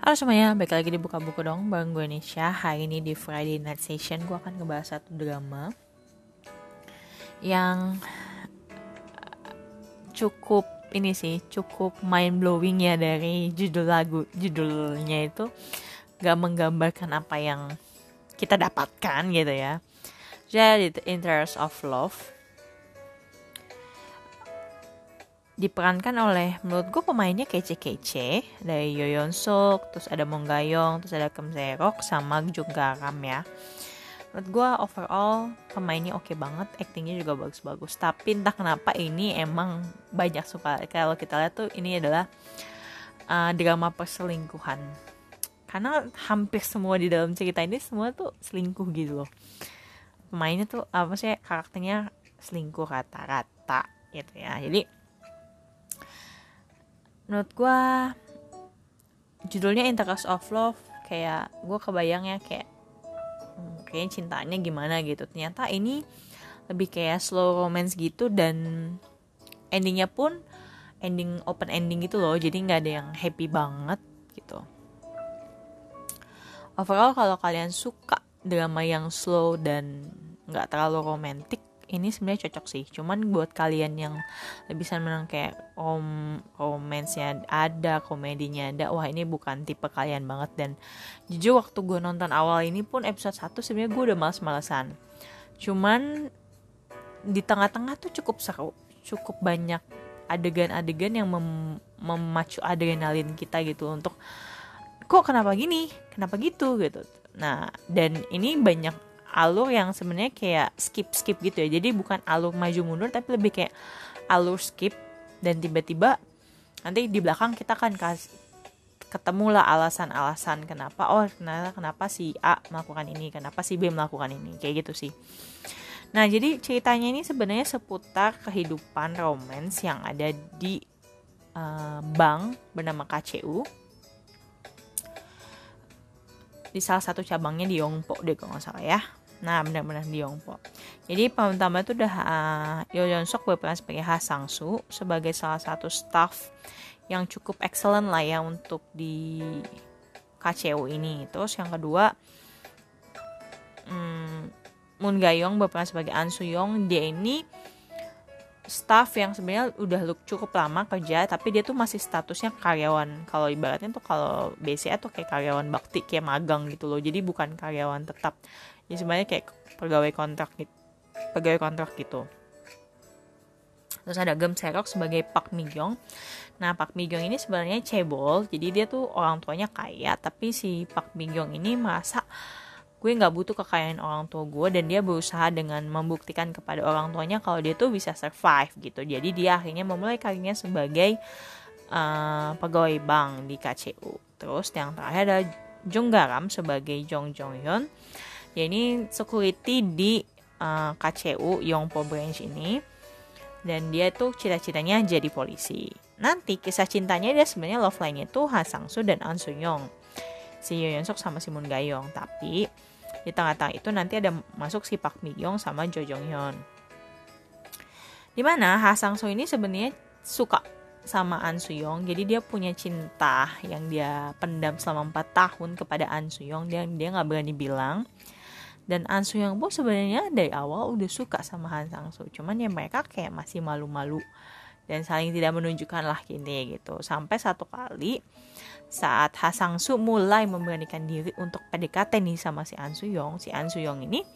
Halo semuanya, balik lagi di Buka Buku dong Bareng gue Nisha. Hari ini di Friday Night Session Gue akan ngebahas satu drama Yang Cukup ini sih Cukup mind blowing ya dari judul lagu Judulnya itu. Gak menggambarkan apa yang Kita dapatkan gitu ya. Jadi The Interest of Love diperankan oleh menurut gue pemainnya kece-kece dari Yoyon Suk, terus ada Mong Gayong, terus ada Kim Serok sama Jung Garam ya. Menurut gue overall pemainnya oke okay banget, actingnya juga bagus-bagus. Tapi entah kenapa ini emang banyak suka kalau kita lihat tuh ini adalah uh, drama perselingkuhan. Karena hampir semua di dalam cerita ini semua tuh selingkuh gitu loh. Pemainnya tuh apa sih karakternya selingkuh rata-rata gitu ya. Jadi menurut gue judulnya Interest of Love kayak gue kebayang ya kayak hmm, kayaknya cintanya gimana gitu. Ternyata ini lebih kayak slow romance gitu dan endingnya pun ending open ending gitu loh. Jadi nggak ada yang happy banget gitu. Overall kalau kalian suka drama yang slow dan nggak terlalu romantis ini sebenarnya cocok sih. Cuman buat kalian yang lebih senang kayak rom romansnya ada komedinya ada wah ini bukan tipe kalian banget. Dan jujur waktu gue nonton awal ini pun episode 1 sebenarnya gue udah males-malesan. Cuman di tengah-tengah tuh cukup seru. Cukup banyak adegan-adegan yang mem memacu adrenalin kita gitu untuk kok kenapa gini? Kenapa gitu? gitu. Nah dan ini banyak alur yang sebenarnya kayak skip skip gitu ya. Jadi bukan alur maju mundur tapi lebih kayak alur skip. Dan tiba-tiba nanti di belakang kita akan kasih ketemu lah alasan-alasan kenapa oh kenapa kenapa si A melakukan ini kenapa si B melakukan ini kayak gitu sih. Nah jadi ceritanya ini sebenarnya seputar kehidupan romans yang ada di uh, bank bernama KCU di salah satu cabangnya di Yongpo deh kalau nggak salah ya Nah, benar-benar di. Jadi pemeran utama itu udah uh, Yo Yeon Sok berperan sebagai Ha Sang Soo sebagai salah satu staff yang cukup excellent lah ya untuk di KCU ini. Terus yang kedua hmm, Moon Gayong berperan sebagai An Soo Young. Dia ini staff yang sebenarnya udah cukup lama kerja tapi dia tuh masih statusnya karyawan. Kalau ibaratnya tuh kalau BCA tuh kayak karyawan bakti kayak magang gitu loh. Jadi bukan karyawan tetap. Ya sebenarnya kayak pegawai kontrak gitu pegawai kontrak gitu. Terus ada Gem Serok sebagai Pak Migyong. Nah Pak Migyong ini sebenarnya cebol. Jadi dia tuh orang tuanya kaya tapi si Pak Migyong ini merasa gue nggak butuh kekayaan orang tua gue dan dia berusaha dengan membuktikan kepada orang tuanya kalau dia tuh bisa survive gitu. Jadi dia akhirnya memulai karirnya sebagai uh, pegawai bank di KCU terus yang terakhir ada Jung Garam sebagai Jong Jong Hyun. Ya ini security di uh, KCU Yongpo Branch ini. Dan dia tuh cita-citanya jadi polisi. Nanti kisah cintanya dia sebenarnya love line itu Ha Sang Soo dan An Soo Young si Yoo Yeon Sok sama si Moon Gayong tapi di tengah-tengah itu nanti ada masuk si Park Mi Young sama Jo Jong Hyun di mana Ha Sang Soo ini sebenarnya suka sama An Suyong jadi dia punya cinta yang dia pendam selama 4 tahun kepada An Suyong dia dia nggak berani bilang. Dan An Soo pun sebenarnya dari awal udah suka sama Han Sang Soo cuman ya mereka kayak masih malu-malu dan saling tidak menunjukkan lah gini gitu. Sampai satu kali saat Ha Sang Soo mulai memberanikan diri untuk PDKT nih sama si An Soo si An Soo ini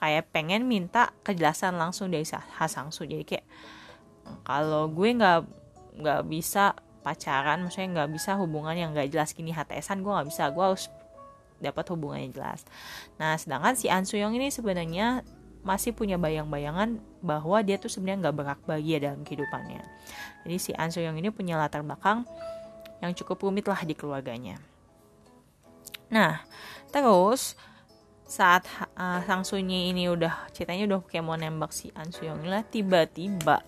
kayak pengen minta kejelasan langsung dari Ha Sang Soo jadi kayak kalau gue nggak nggak bisa pacaran maksudnya nggak bisa hubungan yang nggak jelas gini HTSan gue nggak bisa. Gue harus dapat hubungannya jelas. Nah, sedangkan si An Suyong ini sebenarnya masih punya bayang-bayangan bahwa dia tuh sebenarnya nggak berak bahagia dalam kehidupannya. Jadi si An Suyong ini punya latar belakang yang cukup rumit lah di keluarganya. Nah, terus saat uh, Sang Sunyi ini udah ceritanya udah kayak mau nembak si An Suyong lah tiba-tiba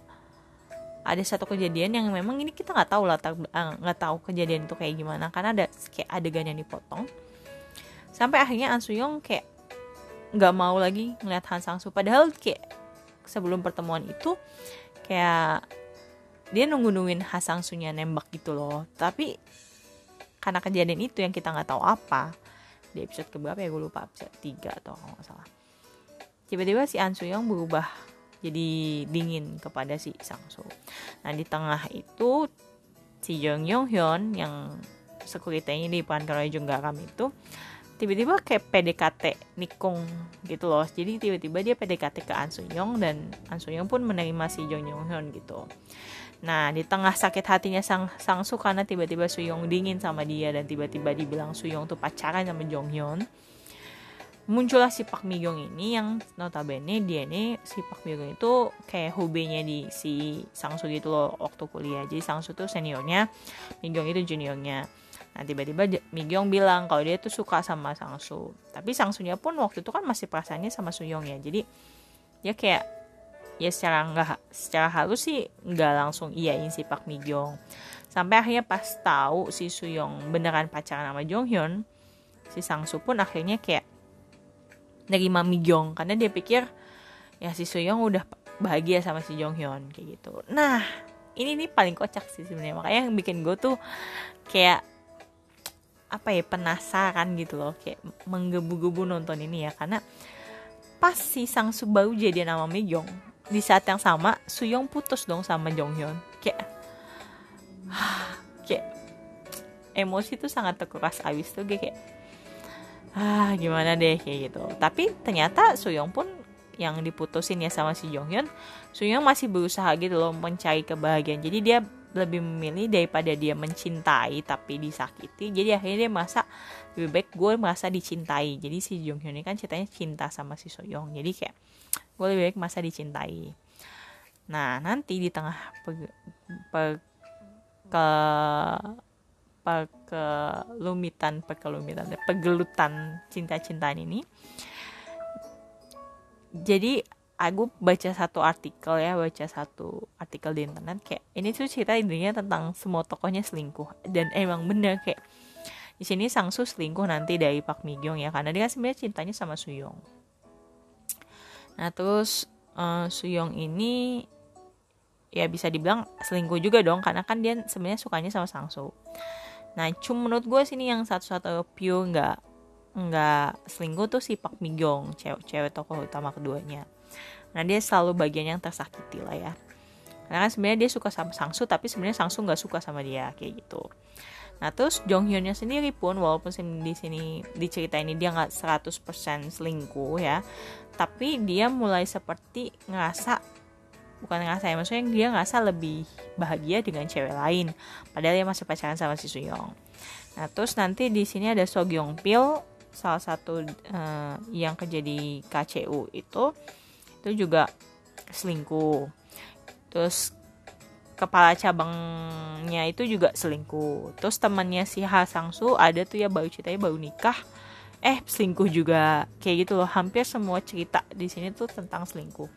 ada satu kejadian yang memang ini kita nggak tahu eh, nggak tahu kejadian itu kayak gimana karena ada kayak adegan yang dipotong sampai akhirnya An Suyong kayak nggak mau lagi ngeliat Han Sang Soo padahal kayak sebelum pertemuan itu kayak dia nunggu nungguin Han Sang Soo nya nembak gitu loh. Tapi karena kejadian itu yang kita nggak tahu apa. Di episode keberapa ya? Gue lupa episode 3 atau kalau nggak salah. Tiba-tiba si An Suyong berubah jadi dingin kepada si Sangsu nah di tengah itu si Jong Yong Hyun yang sekuritinya di oleh Jung Garam itu tiba-tiba kayak PDKT nikung gitu loh jadi tiba-tiba dia PDKT ke An Suyong dan An Suyong pun menerima si Jong Yong Hyun gitu Nah, di tengah sakit hatinya Sang Sang Su karena tiba-tiba Suyong dingin sama dia dan tiba-tiba dibilang Suyong tuh pacaran sama Jong Hyun. Muncullah si Pak Migong ini yang notabene dia ini si Pak Migong itu kayak hubenya di si Sang Su gitu loh waktu kuliah. Jadi Sang Su tuh seniornya, Migong itu juniornya. Nah tiba-tiba Migong bilang kalau dia tuh suka sama Sang Su. Tapi Sang Sunya pun waktu itu kan masih perasaannya sama Suyong ya. Jadi dia kayak ya secara nggak secara halus sih nggak langsung iyain si Pak Migyong sampai akhirnya pas tahu si Suyong beneran pacaran sama Jong Hyun si Sang Soo pun akhirnya kayak nerima Migyong karena dia pikir ya si Suyong udah bahagia sama si Jong Hyun kayak gitu nah ini nih paling kocak sih sebenarnya makanya yang bikin gue tuh kayak apa ya penasaran gitu loh kayak menggebu-gebu nonton ini ya. Karena pas si Sang Soo baru jadi nama Migyong di saat yang sama Suyong putus dong sama Jong Hyun. Kayak kayak emosi tuh sangat terkuras abis tuh kayak ah gimana deh kayak gitu. Tapi ternyata Suyong pun yang diputusin ya sama si Jong Hyun Suyong masih berusaha gitu loh mencari kebahagiaan. Jadi dia lebih memilih daripada dia mencintai tapi disakiti jadi akhirnya dia merasa lebih baik gue merasa dicintai. Jadi si Jong Hyun ini kan ceritanya cinta sama si Soyong jadi kayak gue lebih baik masa dicintai. Nah nanti di tengah pe, pe, ke pekelumitan pekelumitan pegelutan cinta-cintaan ini jadi aku baca satu artikel ya baca satu artikel di internet kayak ini tuh cerita intinya tentang semua tokohnya selingkuh dan emang bener kayak di sini Sang Su selingkuh nanti dari Pak Migyong ya karena dia kan sebenarnya cintanya sama Suyong Nah terus uh, Suyong ini ya bisa dibilang selingkuh juga dong karena kan dia sebenarnya sukanya sama Sangsu. Nah cuma menurut gue sini yang satu-satu pure nggak nggak selingkuh tuh si Pak Migyong cewek cewek tokoh utama keduanya. Nah dia selalu bagian yang tersakiti lah ya. Karena kan sebenarnya dia suka sama Sangsu tapi sebenarnya Sangsu nggak suka sama dia kayak gitu. Nah terus Jong Hyunnya sendiri pun walaupun di sini dicerita ini dia nggak 100% selingkuh ya, tapi dia mulai seperti ngerasa bukan ngerasa ya maksudnya dia ngerasa lebih bahagia dengan cewek lain padahal dia masih pacaran sama si Suyong. Nah terus nanti di sini ada So Gyong Pil salah satu uh, yang kerja di KCU itu itu juga selingkuh. Terus kepala cabangnya itu juga selingkuh. Terus temannya si Ha Sangsu ada tuh ya baru ceritanya baru nikah. Eh selingkuh juga. Kayak gitu loh. Hampir semua cerita di sini tuh tentang selingkuh.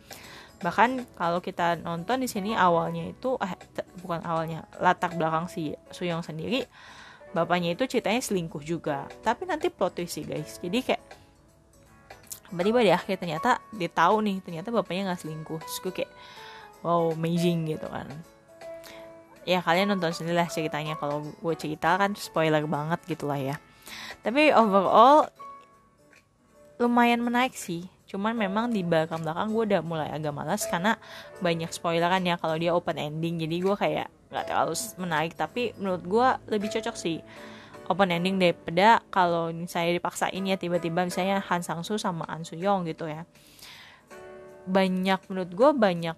Bahkan kalau kita nonton di sini awalnya itu eh bukan awalnya latar belakang si Suyong sendiri bapaknya itu ceritanya selingkuh juga. Tapi nanti plot twist sih guys. Jadi kayak tiba-tiba di akhir ternyata dia tahu nih ternyata bapaknya nggak selingkuh. Terus gue kayak wow amazing gitu kan. Ya kalian nonton sendiri lah ceritanya. Kalau gue cerita kan spoiler banget gitulah ya. Tapi overall lumayan menaik sih. Cuman memang di belakang belakang gue udah mulai agak malas karena banyak spoileran ya kalau dia open ending. Jadi gue kayak nggak terlalu menarik. Tapi menurut gue lebih cocok sih open ending daripada kalau misalnya dipaksain ya tiba-tiba misalnya Han Sang Soo sama An Soo Young gitu ya. Banyak menurut gue banyak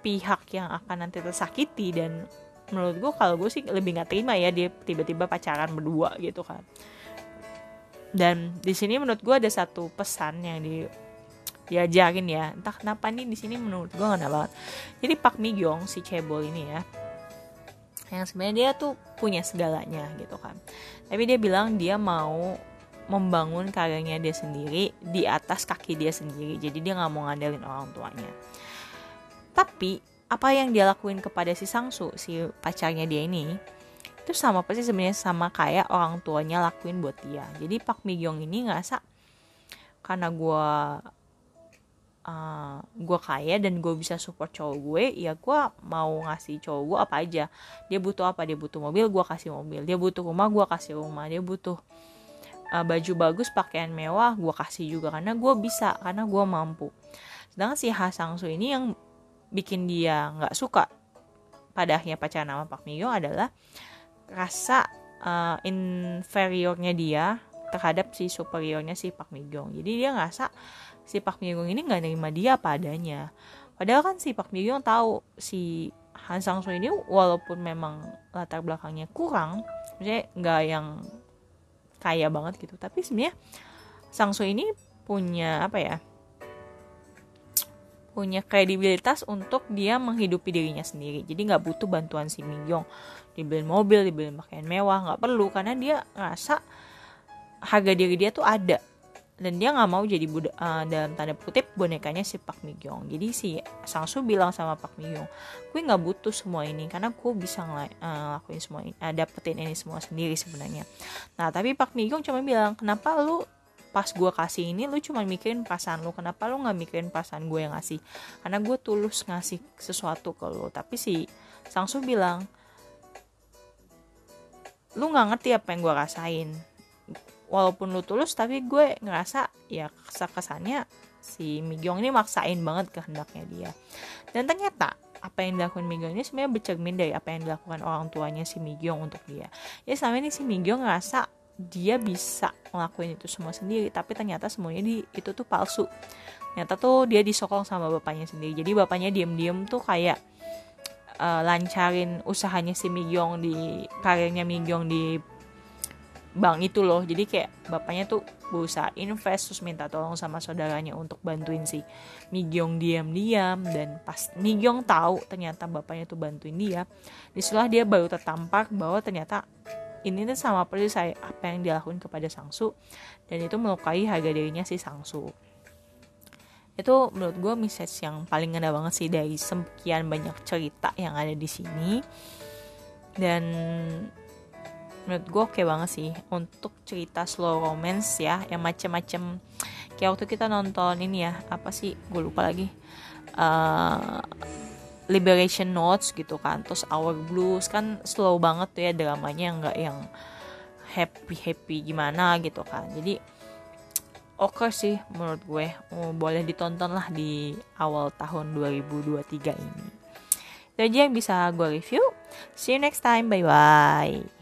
pihak yang akan nanti tersakiti dan menurut gue kalau gue sih lebih nggak terima ya dia tiba-tiba pacaran berdua gitu kan. Dan di sini menurut gue ada satu pesan yang di diajarin ya. Entah kenapa nih di sini menurut gue nggak banget. Jadi Pak Migyong si cebol ini ya yang sebenarnya dia tuh punya segalanya gitu kan. Tapi dia bilang dia mau membangun karyanya dia sendiri di atas kaki dia sendiri. Jadi dia nggak mau ngandelin orang tuanya. Tapi apa yang dia lakuin kepada si Sangsu si pacarnya dia ini itu sama pasti sebenarnya sama kayak orang tuanya lakuin buat dia. Jadi Pak Migyong ini ngerasa karena gue uh, gue kaya dan gue bisa support cowok gue ya gue mau ngasih cowok gue apa aja. Dia butuh apa? Dia butuh mobil gue kasih mobil. Dia butuh rumah gue kasih rumah. Dia butuh uh, baju bagus pakaian mewah gue kasih juga karena gue bisa karena gue mampu. Sedangkan si Ha Sang Soo ini yang bikin dia nggak suka pada akhirnya pacaran sama Pak Myo adalah rasa uh, inferiornya dia terhadap si superiornya si Pak Migong. Jadi dia ngerasa si Pak Migong ini nggak nerima dia padanya. Padahal kan si Pak Migong tahu si Han Sang Soo ini walaupun memang latar belakangnya kurang, maksudnya nggak yang kaya banget gitu, tapi sebenarnya Sang Soo ini punya apa ya? punya kredibilitas untuk dia menghidupi dirinya sendiri jadi nggak butuh bantuan si Migong dibeliin mobil dibeliin pakaian mewah nggak perlu karena dia ngerasa harga diri dia tuh ada dan dia nggak mau jadi uh, dalam tanda kutip bonekanya si Pak Migong jadi si Sangsu bilang sama Pak Migong gue nggak butuh semua ini karena gue bisa uh, lakuin semua ini uh, dapetin ini semua sendiri sebenarnya. Nah tapi Pak Migong cuma bilang kenapa lu pas gue kasih ini lu cuma mikirin perasaan lu? Kenapa lu nggak mikirin perasaan gue yang ngasih? Karena gue tulus ngasih sesuatu ke lu. Tapi si Sangsu bilang lu nggak ngerti apa yang gue rasain walaupun lu tulus tapi gue ngerasa ya kesannya si Migyong ini maksain banget kehendaknya dia. Dan ternyata apa yang dilakukan Migyong ini sebenarnya bercermin dari apa yang dilakukan orang tuanya si Migyong untuk dia. Ya selama ini si Migyong ngerasa dia bisa ngelakuin itu semua sendiri tapi ternyata semuanya di itu tuh palsu. Ternyata tuh dia disokong sama bapaknya sendiri. Jadi bapaknya diem-diem tuh kayak uh, lancarin usahanya si Migyong di karirnya Migyong di bank itu loh. Jadi kayak bapaknya tuh berusaha invest terus minta tolong sama saudaranya untuk bantuin si Migyong diam-diam. Dan pas Migyong tahu ternyata bapaknya tuh bantuin dia di situlah dia baru tertampar bahwa ternyata ini tuh sama persis saya apa yang dilakukan kepada Sangsu dan itu melukai harga dirinya si Sangsu itu menurut gue message yang paling ngena banget sih dari sekian banyak cerita yang ada di sini. Dan menurut gue oke okay banget sih. Untuk cerita slow romance ya yang macem-macem. Kayak waktu kita nonton ini ya apa sih? Gue lupa lagi. Uh, Liberation Notes gitu kan. Terus Our Blues kan slow banget tuh ya dramanya nggak yang happy happy gimana gitu kan. Jadi oke okay sih menurut gue. Oh, boleh ditonton lah di awal tahun 2023 ini. Itu aja yang bisa gue review. See you next time. Bye bye